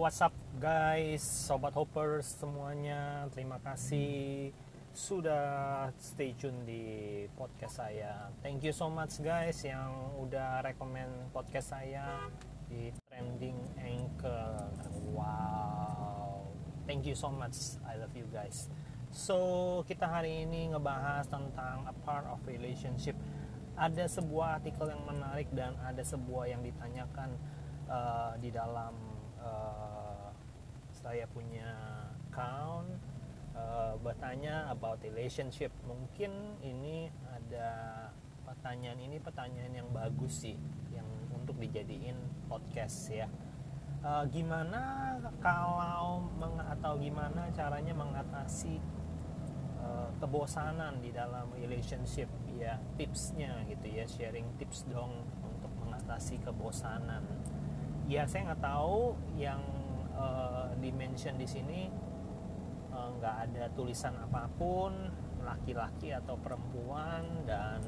what's up guys, sobat hoppers semuanya. Terima kasih sudah stay tune di podcast saya. Thank you so much guys yang udah rekomend podcast saya di trending anchor. Wow. Thank you so much. I love you guys. So, kita hari ini ngebahas tentang a part of relationship. Ada sebuah artikel yang menarik dan ada sebuah yang ditanyakan uh, di dalam uh, saya punya account uh, bertanya about relationship. Mungkin ini ada pertanyaan ini pertanyaan yang bagus sih yang untuk dijadiin podcast ya. Uh, gimana kalau meng atau gimana caranya mengatasi uh, kebosanan di dalam relationship? Ya tipsnya gitu ya sharing tips dong untuk mengatasi kebosanan ya saya nggak tahu yang uh, dimention di sini nggak uh, ada tulisan apa pun laki-laki atau perempuan dan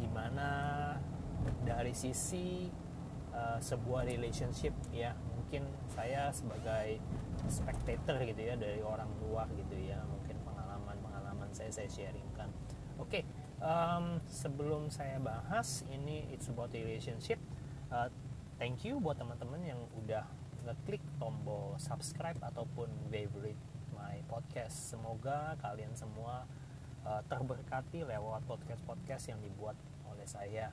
gimana dari sisi uh, sebuah relationship ya. Mungkin saya sebagai spectator gitu ya dari orang luar gitu ya mungkin pengalaman-pengalaman saya saya sharingkan. Oke okay, um, sebelum saya bahas ini it's about relationship uh, thank you buat teman-teman yang udah ngeklik tombol subscribe ataupun favorite my podcast. Semoga kalian semua uh, terberkati lewat podcast-podcast yang dibuat oleh saya.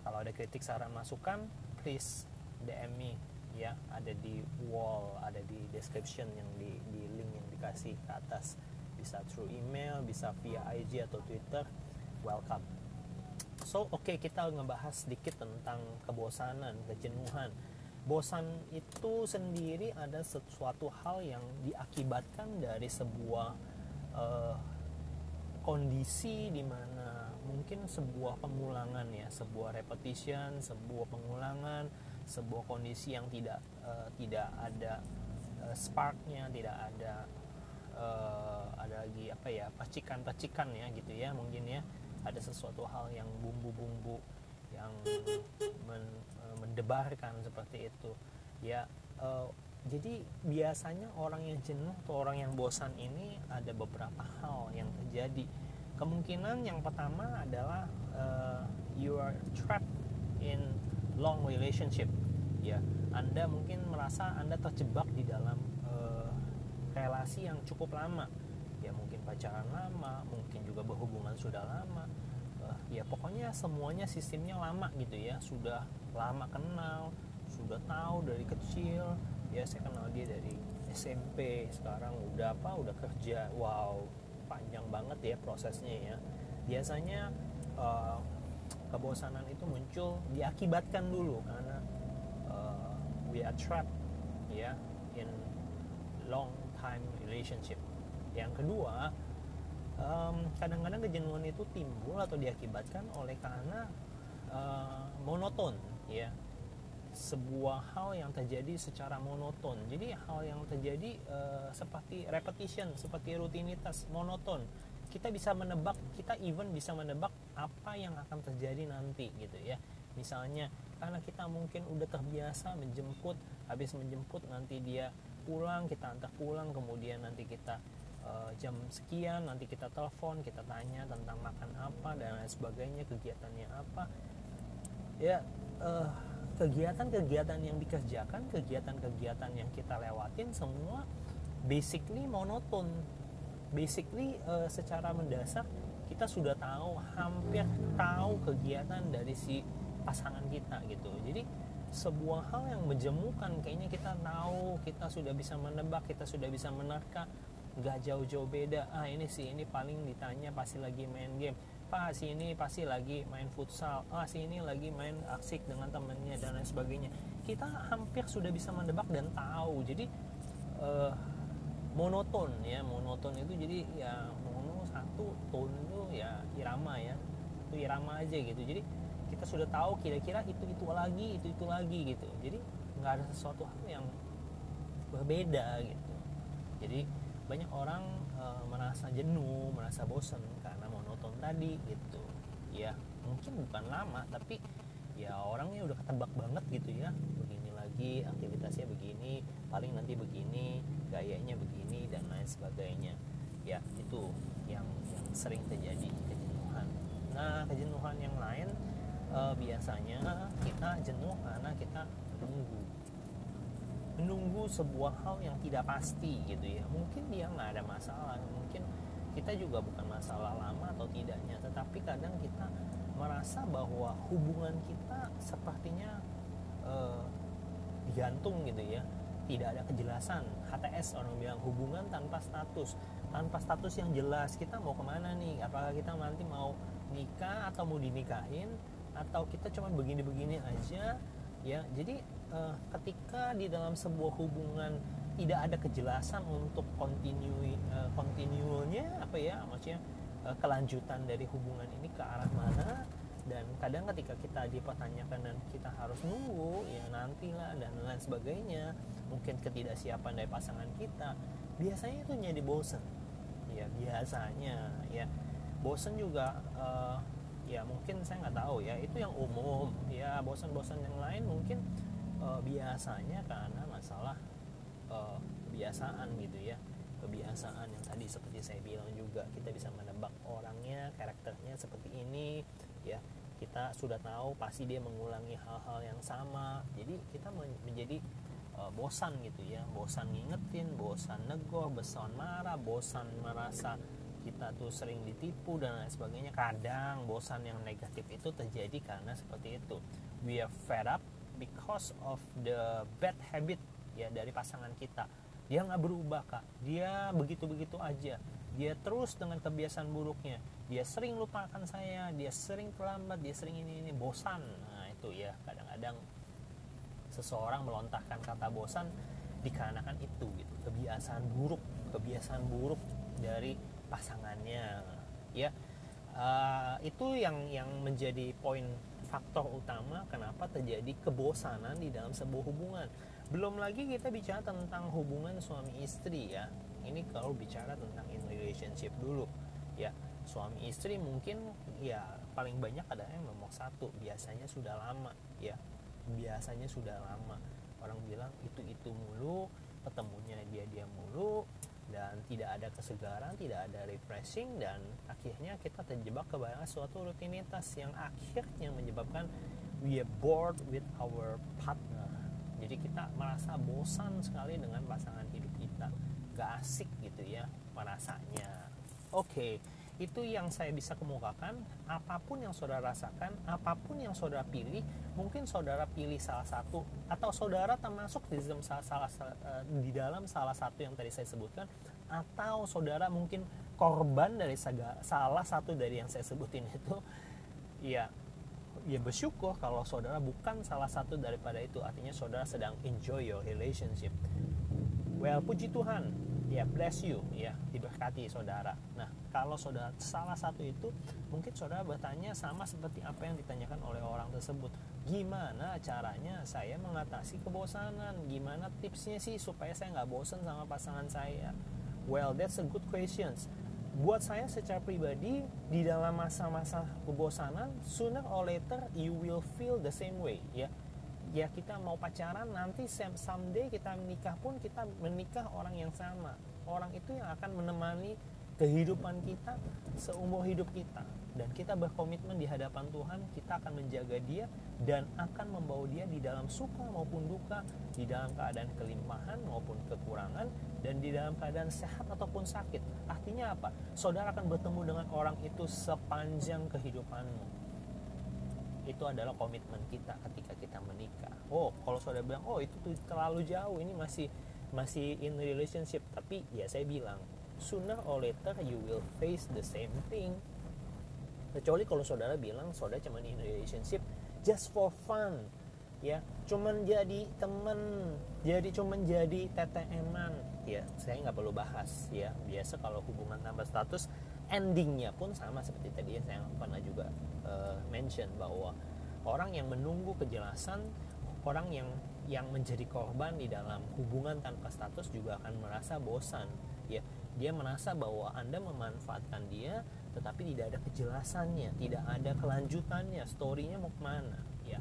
Kalau ada kritik, saran, masukan, please DM me ya. Ada di wall, ada di description yang di, di link yang dikasih ke atas. Bisa through email, bisa via IG atau Twitter. Welcome. So, oke okay, kita ngebahas sedikit tentang kebosanan, kejenuhan. Bosan itu sendiri ada sesuatu hal yang diakibatkan dari sebuah uh, kondisi di mana mungkin sebuah pengulangan ya, sebuah repetition, sebuah pengulangan, sebuah kondisi yang tidak uh, tidak ada uh, sparknya, tidak ada uh, ada lagi apa ya percikan-percikan ya gitu ya mungkin ya ada sesuatu hal yang bumbu-bumbu yang men, mendebarkan seperti itu. Ya uh, jadi biasanya orang yang jenuh atau orang yang bosan ini ada beberapa hal yang terjadi. Kemungkinan yang pertama adalah uh, you are trapped in long relationship. Ya anda mungkin merasa anda terjebak di dalam uh, relasi yang cukup lama ya mungkin pacaran lama mungkin juga berhubungan sudah lama. Uh, ya pokoknya semuanya sistemnya lama gitu ya. Sudah lama kenal sudah tahu dari kecil. Ya saya kenal dia dari SMP sekarang udah apa udah kerja. Wow panjang banget ya prosesnya ya. Biasanya uh, kebosanan itu muncul diakibatkan dulu karena uh, we are trapped ya in long time relationship yang kedua kadang-kadang um, kejenuhan itu timbul atau diakibatkan oleh karena uh, monoton ya. Sebuah hal yang terjadi secara monoton. Jadi hal yang terjadi uh, seperti repetition seperti rutinitas monoton. Kita bisa menebak kita even bisa menebak apa yang akan terjadi nanti gitu ya. Misalnya karena kita mungkin udah terbiasa menjemput habis menjemput nanti dia pulang kita antar pulang kemudian nanti kita uh, jam sekian nanti kita telepon kita tanya tentang makan apa dan lain sebagainya kegiatannya apa ya uh, kegiatan-kegiatan yang dikerjakan, kegiatan-kegiatan yang kita lewatin semua basically monoton. Basically uh, secara mendasar kita sudah tahu hampir tahu kegiatan dari si pasangan kita gitu. Jadi sebuah hal yang menjemukan kayaknya kita tahu, kita sudah bisa menebak, kita sudah bisa menerka nggak jauh-jauh beda. Ah ini sih ini paling ditanya pasti lagi main game. Pak si ini pasti lagi main futsal. Ah si ini lagi main asik dengan temennya dan lain sebagainya. Kita hampir sudah bisa mendebak dan tahu. Jadi uh, monoton ya monoton itu jadi ya mono satu tone itu ya irama ya. Itu irama aja gitu. Jadi kita sudah tahu kira-kira itu itu lagi itu itu lagi gitu. Jadi nggak ada sesuatu hal yang berbeda gitu. Jadi banyak orang e, merasa jenuh merasa bosan tadi gitu. Ya mungkin bukan lama tapi ya orangnya udah ketebak banget gitu ya. Begini lagi aktivitasnya begini paling nanti begini gayanya begini dan lain sebagainya. Ya itu yang yang sering terjadi kejenuhan. Nah kejenuhan yang lain uh, biasanya kita jenuh karena kita menunggu menunggu sebuah hal yang tidak pasti gitu ya. Mungkin dia nggak ada masalah mungkin kita juga bukan masalah lama atau tidaknya tetapi kadang kita merasa bahwa hubungan kita sepertinya uh, digantung gitu ya. Tidak ada kejelasan. HTS orang bilang hubungan tanpa status. Tanpa status yang jelas kita mau ke mana nih? Apakah kita nanti mau nikah atau mau dinikahin? Atau kita cuma begini-begini aja? Ya jadi uh, ketika di dalam sebuah hubungan tidak ada kejelasan untuk continue uh, continuenya apa ya maksudnya uh, kelanjutan dari hubungan ini ke arah mana dan kadang ketika kita dipertanyakan dan kita harus nunggu ya nantilah dan lain sebagainya mungkin ketidaksiapan dari pasangan kita biasanya itu jadi bosen. Ya biasanya ya. Bosen juga uh, ya mungkin saya nggak tahu ya itu yang umum ya bosan-bosan yang lain mungkin uh, biasanya karena masalah uh, kebiasaan gitu ya. Kebiasaan yang tadi seperti saya bilang juga kita bisa menebak orangnya karakternya seperti ini ya. Kita sudah tahu pasti dia mengulangi hal-hal yang sama. Jadi kita menjadi uh, bosan gitu ya. Bosan ngingetin bosan negor bosan marah bosan merasa kita tuh sering ditipu dan lain sebagainya. Kadang bosan yang negatif itu terjadi karena seperti itu. We are fed up because of the bad habit ya dari pasangan kita. Dia nggak berubah kak. Dia begitu begitu aja. Dia terus dengan kebiasaan buruknya. Dia sering lupakan saya dia sering terlambat dia sering ini ini bosan. Nah itu ya kadang-kadang seseorang melontarkan kata bosan dikarenakan itu gitu. Kebiasaan buruk kebiasaan buruk dari pasangannya ya. Uh, itu yang yang menjadi poin faktor utama kenapa terjadi kebosanan di dalam sebuah hubungan. Belum lagi kita bicara tentang hubungan suami istri ya. Ini kalau bicara tentang in relationship dulu ya. Suami istri mungkin ya paling banyak adalah yang nomor satu. Biasanya sudah lama ya. Biasanya sudah lama. Orang bilang itu itu mulu ketemunya dia dia mulu dan tidak ada kesegaran tidak ada refreshing dan akhirnya kita terjebak kepada suatu rutinitas yang akhirnya menyebabkan we are bored with our partner. Jadi kita merasa bosan sekali dengan pasangan hidup kita. Gak asik gitu ya merasanya. Oke okay itu yang saya bisa kemukakan. Apa pun yang saudara rasakan apa pun yang saudara pilih mungkin saudara pilih salah satu atau saudara termasuk di dalam salah, salah eh, di dalam salah satu yang tadi saya sebutkan atau saudara mungkin korban dari saga, salah satu dari yang saya sebutin itu ya ya bersyukur kalau saudara bukan salah satu daripada itu. Artinya saudara sedang enjoy your relationship. Well puji Tuhan ya bless you ya diberkati saudara. Nah kalau saudara salah satu itu mungkin saudara bertanya sama seperti apa yang ditanyakan oleh orang tersebut. Gimana caranya saya mengatasi kebosanan? Gimana tipsnya sih supaya saya nggak bosan sama pasangan saya? Well that's a good questions buat saya secara pribadi di dalam masa-masa kebosanan sooner or later you will feel the same way ya ya kita mau pacaran nanti someday kita menikah pun kita menikah orang yang sama. Orang itu yang akan menemani kehidupan kita seumur hidup kita. Dan kita berkomitmen di hadapan Tuhan kita akan menjaga dia dan akan membawa dia di dalam suka maupun duka di dalam keadaan kelimpahan maupun kekurangan dan di dalam keadaan sehat ataupun sakit. Artinya apa? Saudara akan bertemu dengan orang itu sepanjang kehidupanmu itu adalah komitmen kita ketika kita menikah. Oh kalau saudara bilang oh itu terlalu jauh ini masih masih in relationship. Tapi ya saya bilang sooner or later you will face the same thing. Kecuali kalau saudara bilang saudara cuma in relationship just for fun ya. Cuman jadi temen jadi cuman jadi TTM-an ya saya nggak perlu bahas ya. Biasa kalau hubungan tambah status endingnya pun sama seperti tadi yang saya pernah juga uh, mention bahwa orang yang menunggu kejelasan orang yang yang menjadi korban di dalam hubungan tanpa status juga akan merasa bosan. Ya dia merasa bahwa anda memanfaatkan dia tetapi tidak ada kejelasannya tidak ada kelanjutannya storynya mau ke mana? Ya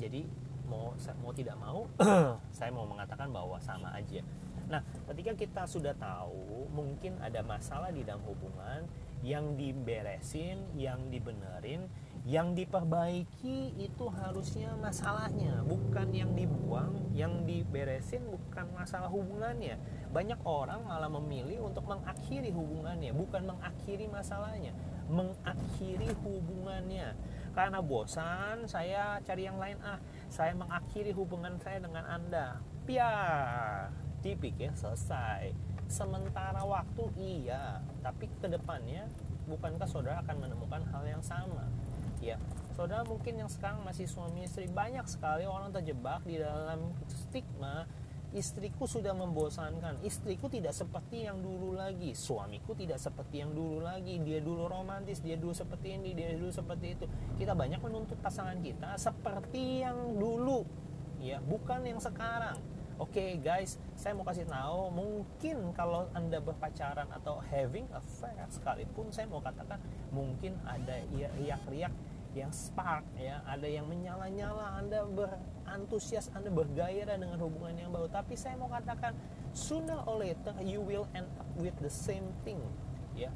jadi mau mau tidak mau saya mau mengatakan bahwa sama aja. Nah ketika kita sudah tahu mungkin ada masalah di dalam hubungan yang diberesin yang dibenerin yang diperbaiki itu harusnya masalahnya bukan yang dibuang. Yang diberesin bukan masalah hubungannya. Banyak orang malah memilih untuk mengakhiri hubungannya bukan mengakhiri masalahnya mengakhiri hubungannya. Karena bosan saya cari yang lain. Ah saya mengakhiri hubungan saya dengan anda. Ya dipikir selesai sementara waktu iya. Tapi ke depannya bukankah saudara akan menemukan hal yang sama? Ya saudara mungkin yang sekarang masih suami istri banyak sekali orang terjebak di dalam stigma istriku sudah membosankan. Istriku tidak seperti yang dulu lagi. Suamiku tidak seperti yang dulu lagi. Dia dulu romantis dia dulu seperti ini dia dulu seperti itu. Kita banyak menuntut pasangan kita seperti yang dulu. Ya bukan yang sekarang Oke okay, guys, saya mau kasih tahu mungkin kalau anda berpacaran atau having affair sekalipun saya mau katakan mungkin ada riak-riak yang spark ya. Ada yang menyala-nyala anda berantusias anda bergairah dengan hubungan yang baru. Tapi saya mau katakan sooner or later you will end up with the same thing ya.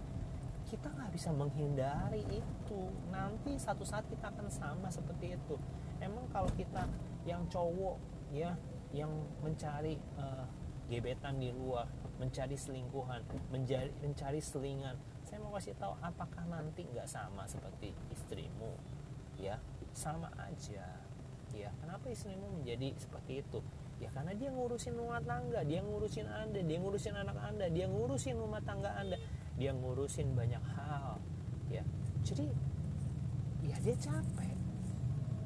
Kita nggak bisa menghindari itu. Nanti satu saat kita akan sama seperti itu. Emang kalau kita yang cowok ya yang mencari uh, gebetan di luar mencari selingkuhan mencari, mencari selingan. Saya mau kasih tahu apakah nanti nggak sama seperti istrimu? Ya sama aja. Ya kenapa istrimu menjadi seperti itu? Ya karena dia ngurusin rumah tangga dia ngurusin anda dia ngurusin anak anda dia ngurusin rumah tangga anda dia ngurusin banyak hal. Ya jadi ya dia capek.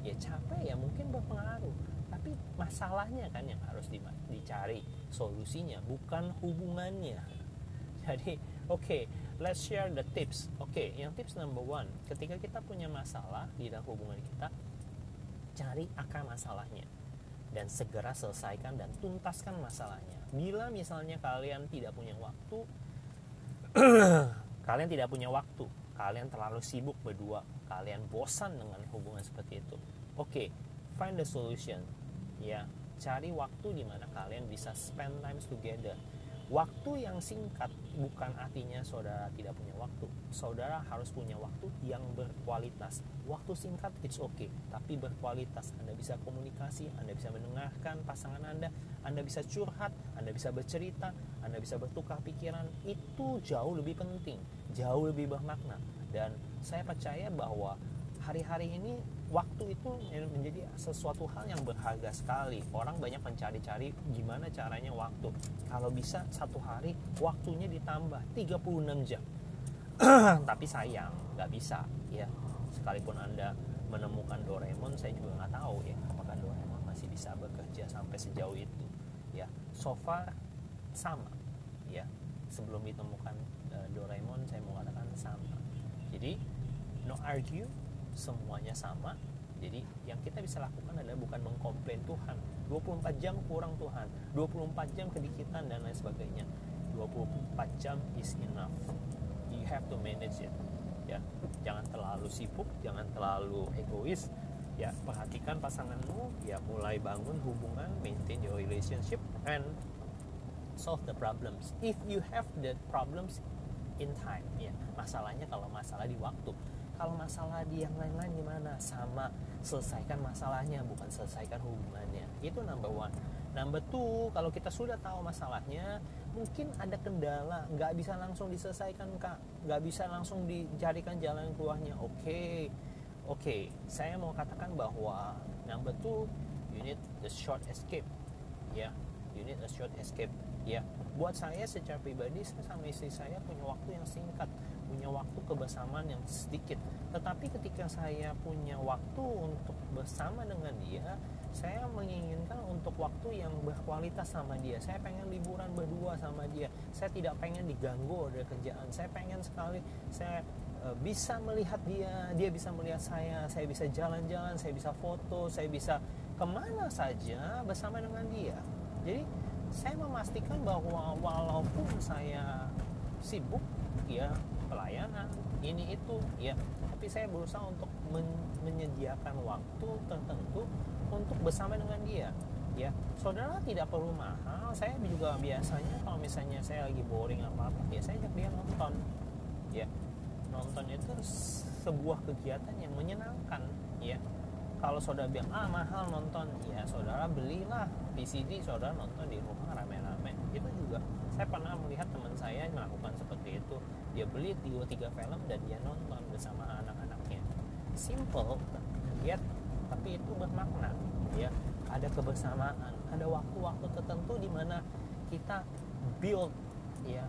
Ya capek ya mungkin berpengaruh tapi masalahnya kan yang harus dicari solusinya bukan hubungannya. Jadi oke okay, let's share the tips. Oke okay, yang tips number one ketika kita punya masalah di dalam hubungan kita cari akar masalahnya dan segera selesaikan dan tuntaskan masalahnya. Bila misalnya kalian tidak punya waktu kalian tidak punya waktu kalian terlalu sibuk berdua kalian bosan dengan hubungan seperti itu oke okay, find the solution ya cari waktu di mana kalian bisa spend time together Waktu yang singkat bukan artinya saudara tidak punya waktu. Saudara harus punya waktu yang berkualitas. Waktu singkat it's okay, tapi berkualitas. Anda bisa komunikasi, Anda bisa mendengarkan pasangan Anda, Anda bisa curhat, Anda bisa bercerita, Anda bisa bertukar pikiran. Itu jauh lebih penting, jauh lebih bermakna. Dan saya percaya bahwa hari-hari ini waktu itu menjadi sesuatu hal yang berharga sekali. Orang banyak mencari-cari gimana caranya waktu. Kalau bisa satu hari waktunya ditambah 36 jam. Tapi sayang nggak bisa ya. Sekalipun anda menemukan Doraemon saya juga nggak tahu ya apakah Doraemon masih bisa bekerja sampai sejauh itu ya. So far sama ya. Sebelum ditemukan uh, Doraemon saya mau katakan sama. Jadi no argue semuanya sama. Jadi yang kita bisa lakukan adalah bukan mengkomplain Tuhan. 24 jam kurang Tuhan. 24 jam kedikitan dan lain sebagainya. 24 jam is enough. You have to manage it. Ya. Jangan terlalu sibuk jangan terlalu egois. Ya perhatikan pasanganmu. Ya mulai bangun hubungan maintain your relationship and solve the problems. If you have the problems in time ya. Masalahnya kalau masalah di waktu kalau masalah di yang lain-lain gimana sama selesaikan masalahnya bukan selesaikan hubungannya itu number one number two kalau kita sudah tahu masalahnya mungkin ada kendala nggak bisa langsung diselesaikan kak nggak bisa langsung dicarikan jalan keluarnya oke okay. oke okay. saya mau katakan bahwa number two you need the short escape ya yeah. you need a short escape ya yeah. buat saya secara pribadi saya sama istri saya punya waktu yang singkat waktu kebersamaan yang sedikit. Tetapi ketika saya punya waktu untuk bersama dengan dia saya menginginkan untuk waktu yang berkualitas sama dia. Saya pengen liburan berdua sama dia. Saya tidak pengen diganggu oleh kerjaan. Saya pengen sekali saya e, bisa melihat dia dia bisa melihat saya saya bisa jalan-jalan saya bisa foto saya bisa ke mana saja bersama dengan dia. Jadi saya memastikan bahwa walaupun saya sibuk ya pelayanan ini itu ya. Tapi saya berusaha untuk men menyediakan waktu tertentu untuk bersama dengan dia ya. Saudara tidak perlu mahal saya juga biasanya kalau misalnya saya lagi boring apa apa ya saya ajak dia nonton ya. Nonton itu sebuah kegiatan yang menyenangkan ya. Kalau saudara bilang ah mahal nonton ya saudara belilah VCD saudara nonton di rumah saya pernah melihat teman saya melakukan seperti itu. Dia beli dua tiga film dan dia nonton bersama anak-anaknya. Simple lihat tapi itu bermakna ya. Ada kebersamaan ada waktu-waktu tertentu di mana kita build ya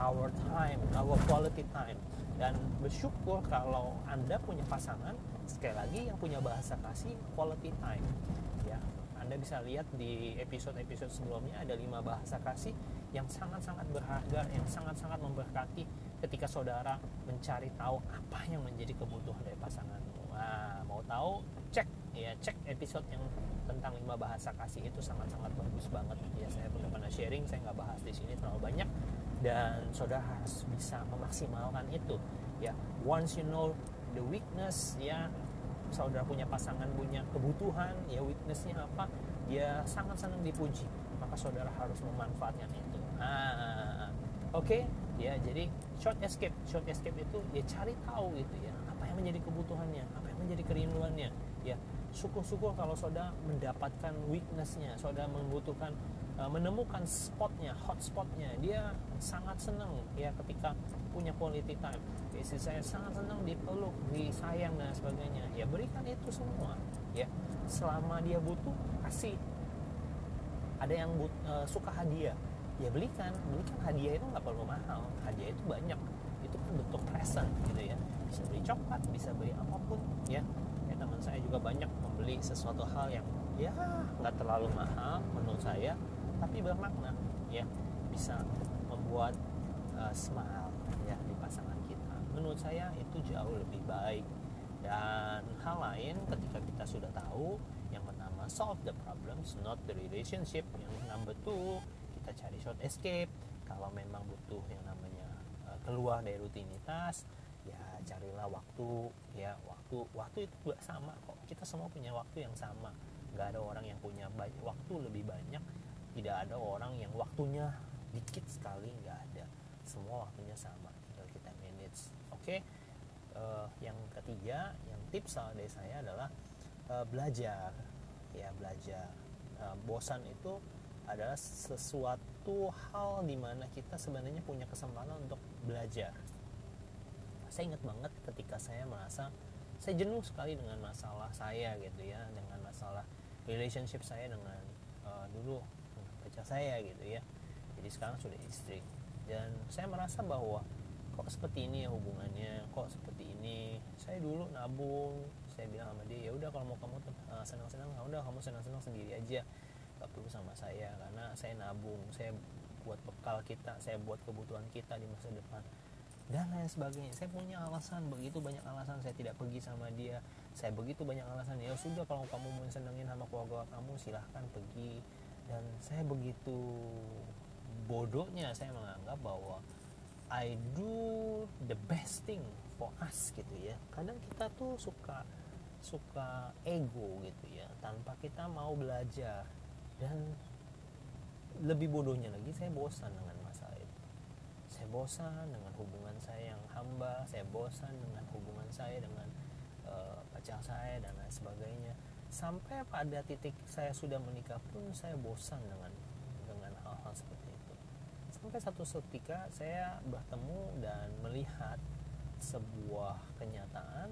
our time our quality time. Dan bersyukur kalau anda punya pasangan sekali lagi yang punya bahasa kasih quality time ya. Anda bisa lihat di episode-episode sebelumnya ada lima bahasa kasih yang sangat-sangat berharga yang sangat-sangat memberkati ketika saudara mencari tahu apa yang menjadi kebutuhan dari pasanganmu. Nah, mau tahu? Cek. Ya cek episode yang tentang lima bahasa kasih itu sangat-sangat bagus banget. Ya saya pernah pernah sharing saya nggak bahas di sini terlalu banyak. Dan saudara harus bisa memaksimalkan itu ya. Once you know the weakness ya saudara punya pasangan punya kebutuhan ya weaknessnya apa dia sangat senang dipuji maka saudara harus memanfaatkan itu? Ah, oke. Okay? ya jadi short escape. Short escape itu ya cari tahu gitu ya apa yang menjadi kebutuhannya apa yang menjadi kerinduannya. Ya syukur-syukur kalau saudara mendapatkan weaknessnya saudara membutuhkan uh, menemukan spotnya hotspotnya dia sangat senang ya ketika punya quality time. Istri saya sangat senang dipeluk disayang dan sebagainya. Ya berikan itu semua. Ya selama dia butuh kasih ada yang but, uh, suka hadiah. Ya belikan belikan hadiah itu nggak perlu mahal. Hadiah itu banyak. Itu kan bentuk present gitu ya. Bisa beli coklat bisa beli apa pun ya. Ya teman saya juga banyak membeli sesuatu hal yang ya nggak terlalu mahal menurut saya tapi bermakna ya. Bisa membuat uh, smile ya di pasangan kita. Menurut saya itu jauh lebih baik. Dan hal lain ketika kita sudah tahu pertama solve the problems not the relationship. Yang number two kita cari short escape. Kalau memang butuh yang namanya uh, keluar dari rutinitas ya carilah waktu. Ya waktu waktu itu juga sama kok. Kita semua punya waktu yang sama. Nggak ada orang yang punya banyak waktu lebih banyak. Tidak ada orang yang waktunya dikit sekali nggak ada. Semua waktunya sama. Tinggal kita manage. Oke? Okay? uh, yang ketiga yang tips dari saya adalah uh, belajar ya belajar. Uh, bosan itu adalah sesuatu hal di mana kita sebenarnya punya kesempatan untuk belajar. Saya ingat banget ketika saya merasa saya jenuh sekali dengan masalah saya gitu ya dengan masalah relationship saya dengan uh, dulu pacar saya gitu ya. Jadi sekarang sudah istri. Dan saya merasa bahwa kok seperti ini ya hubungannya kok seperti ini. Saya dulu nabung saya bilang sama dia ya udah kalau mau kamu uh, senang-senang ya udah kamu senang-senang sendiri aja gak perlu sama saya karena saya nabung saya buat bekal kita saya buat kebutuhan kita di masa depan. Dan lain sebagainya. Saya punya alasan begitu banyak alasan saya tidak pergi sama dia saya begitu banyak alasan ya sudah kalau kamu mau senengin sama keluarga kamu silahkan pergi. Dan saya begitu bodohnya saya menganggap bahwa I do the best thing for us gitu ya. Kadang kita tuh suka suka ego gitu ya tanpa kita mau belajar. Dan lebih bodohnya lagi saya bosan dengan masalah itu. Saya bosan dengan hubungan saya yang hamba saya bosan dengan hubungan saya dengan uh, pacar saya dan lain sebagainya. Sampai pada titik saya sudah menikah pun saya bosan dengan dengan hal-hal seperti itu. Sampai satu ketika saya bertemu dan melihat sebuah kenyataan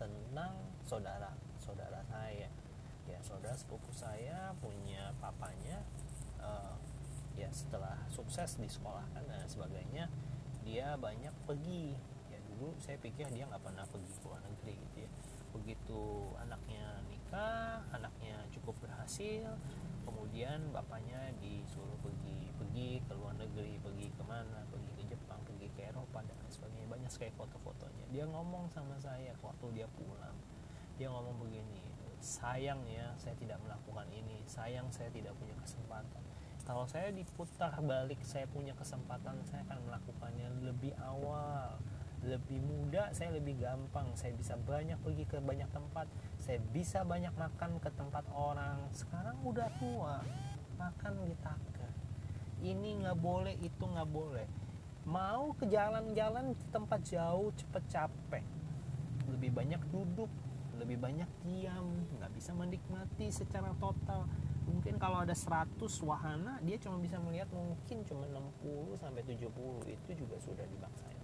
tentang saudara saudara saya. Ya saudara sepupu saya punya papanya uh, ya setelah sukses di sekolah kan dan sebagainya dia banyak pergi. Ya dulu saya pikir dia nggak pernah pergi ke luar negeri gitu ya. Begitu anaknya nikah anaknya cukup berhasil kemudian bapaknya disuruh pergi pergi ke luar negeri pergi ke mana pergi ke Jepang pergi ke Eropa dan sekali foto-fotonya. Dia ngomong sama saya waktu dia pulang. Dia ngomong begini sayang ya saya tidak melakukan ini. Sayang saya tidak punya kesempatan. Kalau saya diputar balik saya punya kesempatan saya akan melakukannya lebih awal. Lebih muda saya lebih gampang. Saya bisa banyak pergi ke banyak tempat. Saya bisa banyak makan ke tempat orang. Sekarang udah tua makan di taka ini nggak boleh itu nggak boleh mau ke jalan-jalan ke tempat jauh cepet capek. Lebih banyak duduk lebih banyak diam nggak bisa menikmati secara total. Mungkin kalau ada 100 wahana dia cuma bisa melihat mungkin cuma 60 sampai 70 itu juga sudah dibaksain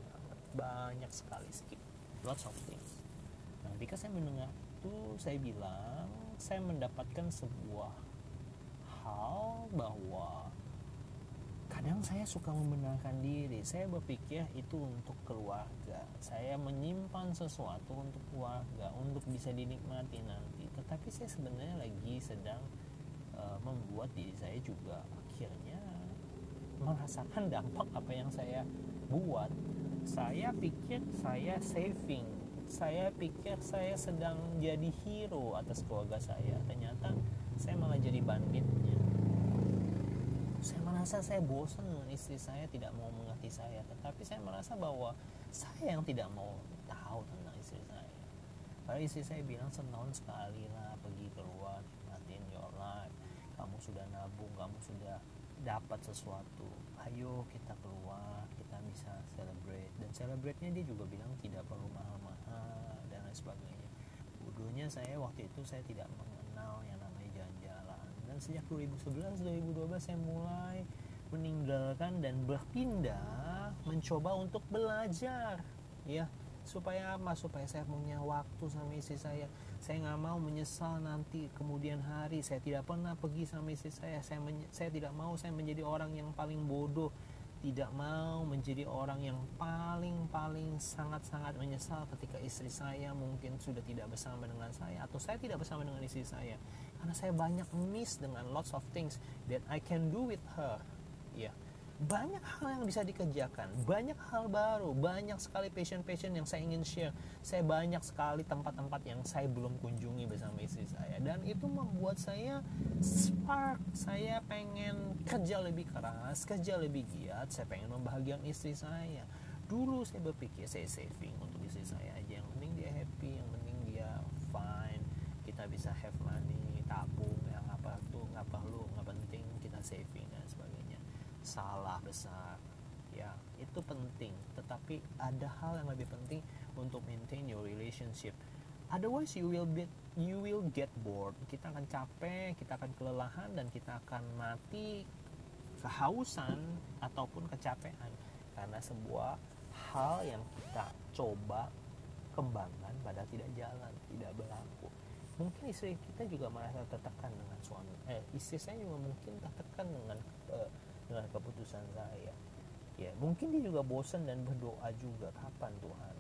banyak sekali skip. Lots of things. Nah ketika saya mendengar itu saya bilang saya mendapatkan sebuah hal bahwa kadang saya suka membenarkan diri. Saya berpikir itu untuk keluarga. Saya menyimpan sesuatu untuk keluarga untuk bisa dinikmati nanti. Tetapi saya sebenarnya lagi sedang uh, membuat diri saya juga akhirnya merasakan dampak apa yang saya buat. Saya pikir saya saving. Saya pikir saya sedang jadi hero atas keluarga saya. Ternyata saya malah jadi banditnya saya merasa saya bosan dengan istri saya tidak mau mengerti saya. Tetapi saya merasa bahwa saya yang tidak mau tahu tentang istri saya. Padahal istri saya bilang setahun sekali lah pergi keluar nikmatin your life. Kamu sudah nabung kamu sudah dapat sesuatu. Ayo kita keluar kita bisa celebrate. Dan celebrate-nya dia juga bilang tidak perlu mahal-mahal dan lain sebagainya. Bodohnya saya waktu itu saya tidak yang dan sejak 2011-2012 saya mulai meninggalkan dan berpindah mencoba untuk belajar. Ya supaya apa? Supaya saya punya waktu sama istri saya. Saya nggak mau menyesal nanti kemudian hari. Saya tidak pernah pergi sama istri saya. Saya saya tidak mau saya menjadi orang yang paling bodoh tidak mau menjadi orang yang paling-paling sangat-sangat menyesal ketika istri saya mungkin sudah tidak bersama dengan saya atau saya tidak bersama dengan istri saya. Karena saya banyak miss dengan lots of things that I can do with her. Ya banyak hal yang bisa dikerjakan banyak hal baru banyak sekali passion-passion yang saya ingin share. Saya banyak sekali tempat-tempat yang saya belum kunjungi bersama istri saya. Dan itu membuat saya spark. Saya pengen kerja lebih keras kerja lebih giat. Saya pengen membahagiakan istri saya. Dulu saya berpikir saya saving untuk istri saya aja. Yang penting dia happy yang penting dia fine. Kita bisa have money tabung yang apa tuh nggak perlu nggak penting kita saving dan sebagainya salah besar. Ya itu penting. Tetapi ada hal yang lebih penting untuk maintain your relationship. Otherwise you will be you will get bored. Kita akan capek kita akan kelelahan dan kita akan mati kehausan ataupun kecapean. Karena sebuah hal yang kita coba kembangkan pada tidak jalan tidak berlaku. Mungkin istri kita juga merasa tertekan dengan suami eh istri saya juga mungkin tertekan dengan uh, dengan keputusan saya. Ya mungkin dia juga bosan dan berdoa juga. Kapan Tuhan?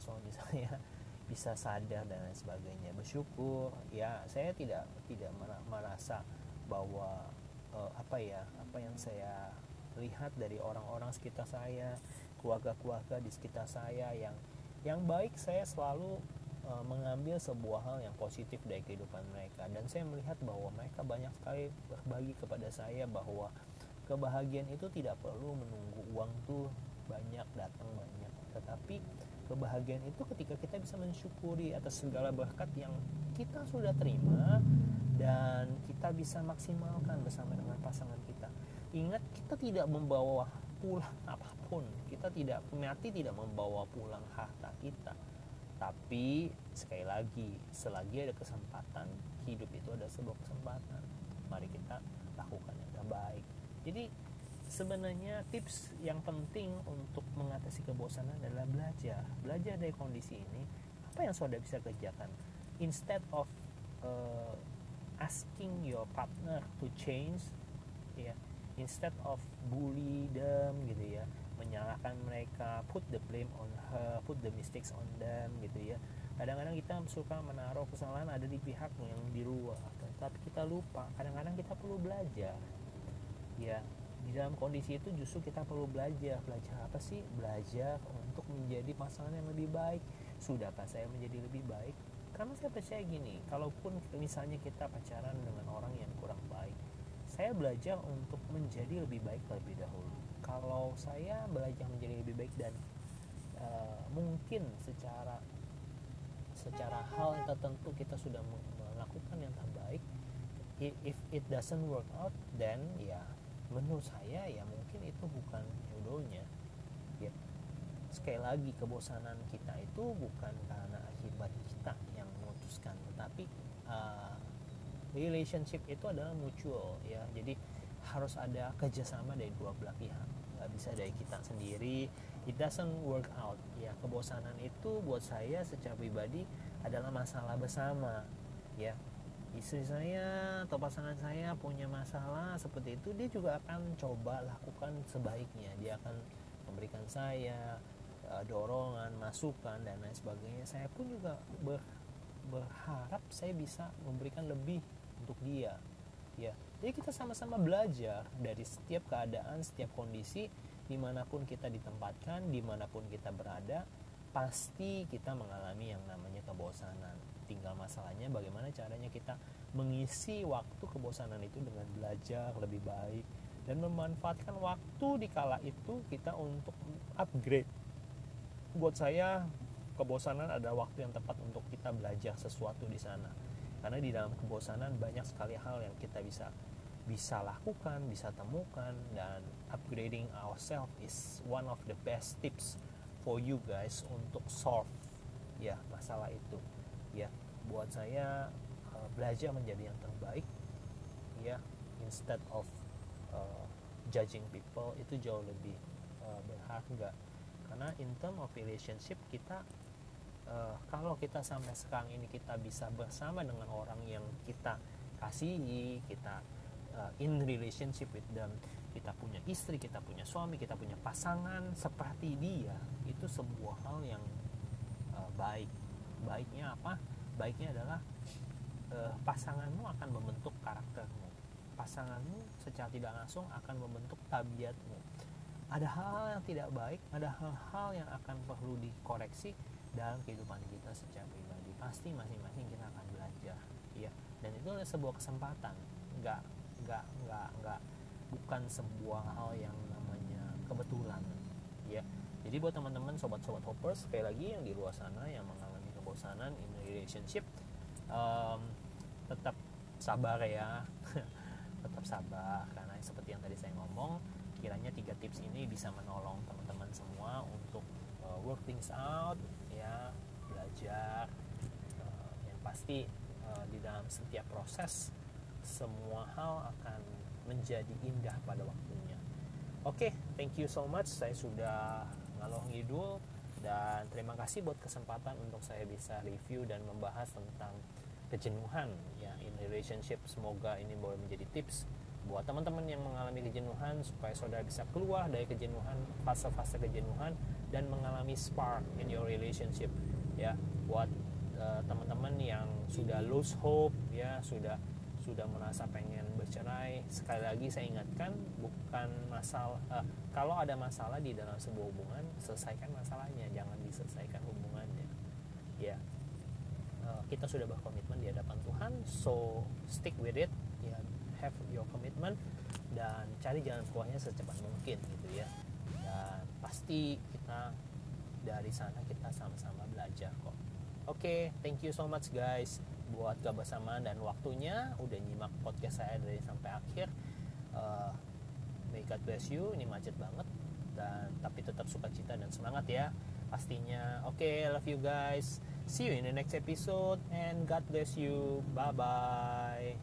Suami saya bisa sadar dan lain sebagainya. Bersyukur. Ya saya tidak tidak merasa bahwa uh, apa ya apa yang saya lihat dari orang-orang sekitar saya keluarga-keluarga di sekitar saya yang yang baik saya selalu uh, mengambil sebuah hal yang positif dari kehidupan mereka. Dan saya melihat bahwa mereka banyak sekali berbagi kepada saya bahwa kebahagiaan itu tidak perlu menunggu uang tuh banyak datang banyak. Tetapi kebahagiaan itu ketika kita bisa mensyukuri atas segala berkat yang kita sudah terima dan kita bisa maksimalkan bersama dengan pasangan kita. Ingat kita tidak membawa pulang apa pun. Kita tidak mati tidak membawa pulang harta kita. Tapi sekali lagi selagi ada kesempatan hidup itu ada sebuah kesempatan. Mari kita lakukan yang terbaik jadi sebenarnya tips yang penting untuk mengatasi kebosanan adalah belajar. Belajar dari kondisi ini apa yang saudara bisa kerjakan? Instead of uh, asking your partner to change ya yeah, instead of bully them gitu ya menyalahkan mereka put the blame on her put the mistakes on them gitu ya. Kadang-kadang kita suka menaruh kesalahan ada di pihak yang di luar tapi kita lupa. Kadang-kadang kita perlu belajar ya di dalam kondisi itu justru kita perlu belajar belajar apa sih? Belajar untuk menjadi pasangan yang lebih baik. Sudahkah saya menjadi lebih baik? Karena saya percaya gini kalaupun misalnya kita pacaran dengan orang yang kurang baik saya belajar untuk menjadi lebih baik terlebih dahulu. Kalau saya belajar menjadi lebih baik dan uh, mungkin secara secara hal yang tertentu kita sudah melakukan yang terbaik if it doesn't work out then ya menurut saya ya mungkin itu bukan jodohnya. Ya sekali lagi kebosanan kita itu bukan karena akibat kita yang memutuskan tetapi uh, relationship itu adalah mutual ya. Jadi harus ada kerjasama dari dua belah pihak. Nggak bisa dari kita sendiri. It doesn't work out. Ya kebosanan itu buat saya secara pribadi adalah masalah bersama ya istri saya atau pasangan saya punya masalah seperti itu dia juga akan coba lakukan sebaiknya. Dia akan memberikan saya uh, dorongan masukan dan lain sebagainya. Saya pun juga ber, berharap saya bisa memberikan lebih untuk dia. Ya jadi kita sama-sama belajar dari setiap keadaan setiap kondisi di mana pun kita ditempatkan di mana pun kita berada pasti kita mengalami yang namanya kebosanan tinggal masalahnya bagaimana caranya kita mengisi waktu kebosanan itu dengan belajar lebih baik dan memanfaatkan waktu di kala itu kita untuk upgrade. Buat saya kebosanan ada waktu yang tepat untuk kita belajar sesuatu di sana. Karena di dalam kebosanan banyak sekali hal yang kita bisa bisa lakukan, bisa temukan dan upgrading ourselves is one of the best tips for you guys untuk solve ya masalah itu ya. Buat saya uh, belajar menjadi yang terbaik ya instead of uh, judging people itu jauh lebih uh, berharga. Karena in term of relationship kita uh, kalau kita sampai sekarang ini kita bisa bersama dengan orang yang kita kasihi kita uh, in relationship with them kita punya istri kita punya suami kita punya pasangan seperti dia itu sebuah hal yang uh, baik baiknya apa? Baiknya adalah uh, pasanganmu akan membentuk karaktermu. Pasanganmu secara tidak langsung akan membentuk tabiatmu. Ada hal-hal yang tidak baik ada hal-hal yang akan perlu dikoreksi dalam kehidupan kita secara pribadi. Pasti masing-masing kita akan belajar ya. Dan itu adalah sebuah kesempatan. Nggak nggak nggak nggak bukan sebuah hal yang namanya kebetulan ya. Jadi buat teman-teman sobat-sobat hoppers sekali lagi yang di luar sana yang kebosanan in relationship um, tetap sabar ya. Tetap sabar karena seperti yang tadi saya ngomong kiranya tiga tips ini bisa menolong teman-teman semua untuk uh, work things out ya belajar uh, yang pasti uh, di dalam setiap proses semua hal akan menjadi indah pada waktunya. Oke okay, thank you so much. Saya sudah ngalor ngidul dan terima kasih buat kesempatan untuk saya bisa review dan membahas tentang kejenuhan ya in relationship. Semoga ini boleh menjadi tips buat teman-teman yang mengalami kejenuhan supaya saudara bisa keluar dari kejenuhan fase-fase kejenuhan dan mengalami spark in your relationship ya. Buat uh, teman-teman yang sudah lose hope ya sudah sudah merasa pengen bercerai sekali lagi saya ingatkan bukan masalah uh, kalau ada masalah di dalam sebuah hubungan selesaikan masalahnya jangan diselesaikan hubungannya. Ya. Uh, kita sudah berkomitmen di hadapan Tuhan so stick with it ya. Have your commitment dan cari jalan keluarnya secepat mungkin gitu ya. Dan pasti kita dari sana kita sama-sama belajar kok. Oke okay, thank you so much guys buat kebersamaan dan waktunya udah nyimak podcast saya dari sampai akhir uh, may God bless you ini macet banget dan tapi tetap suka cita dan semangat ya pastinya. Oke okay, love you guys see you in the next episode and God bless you bye bye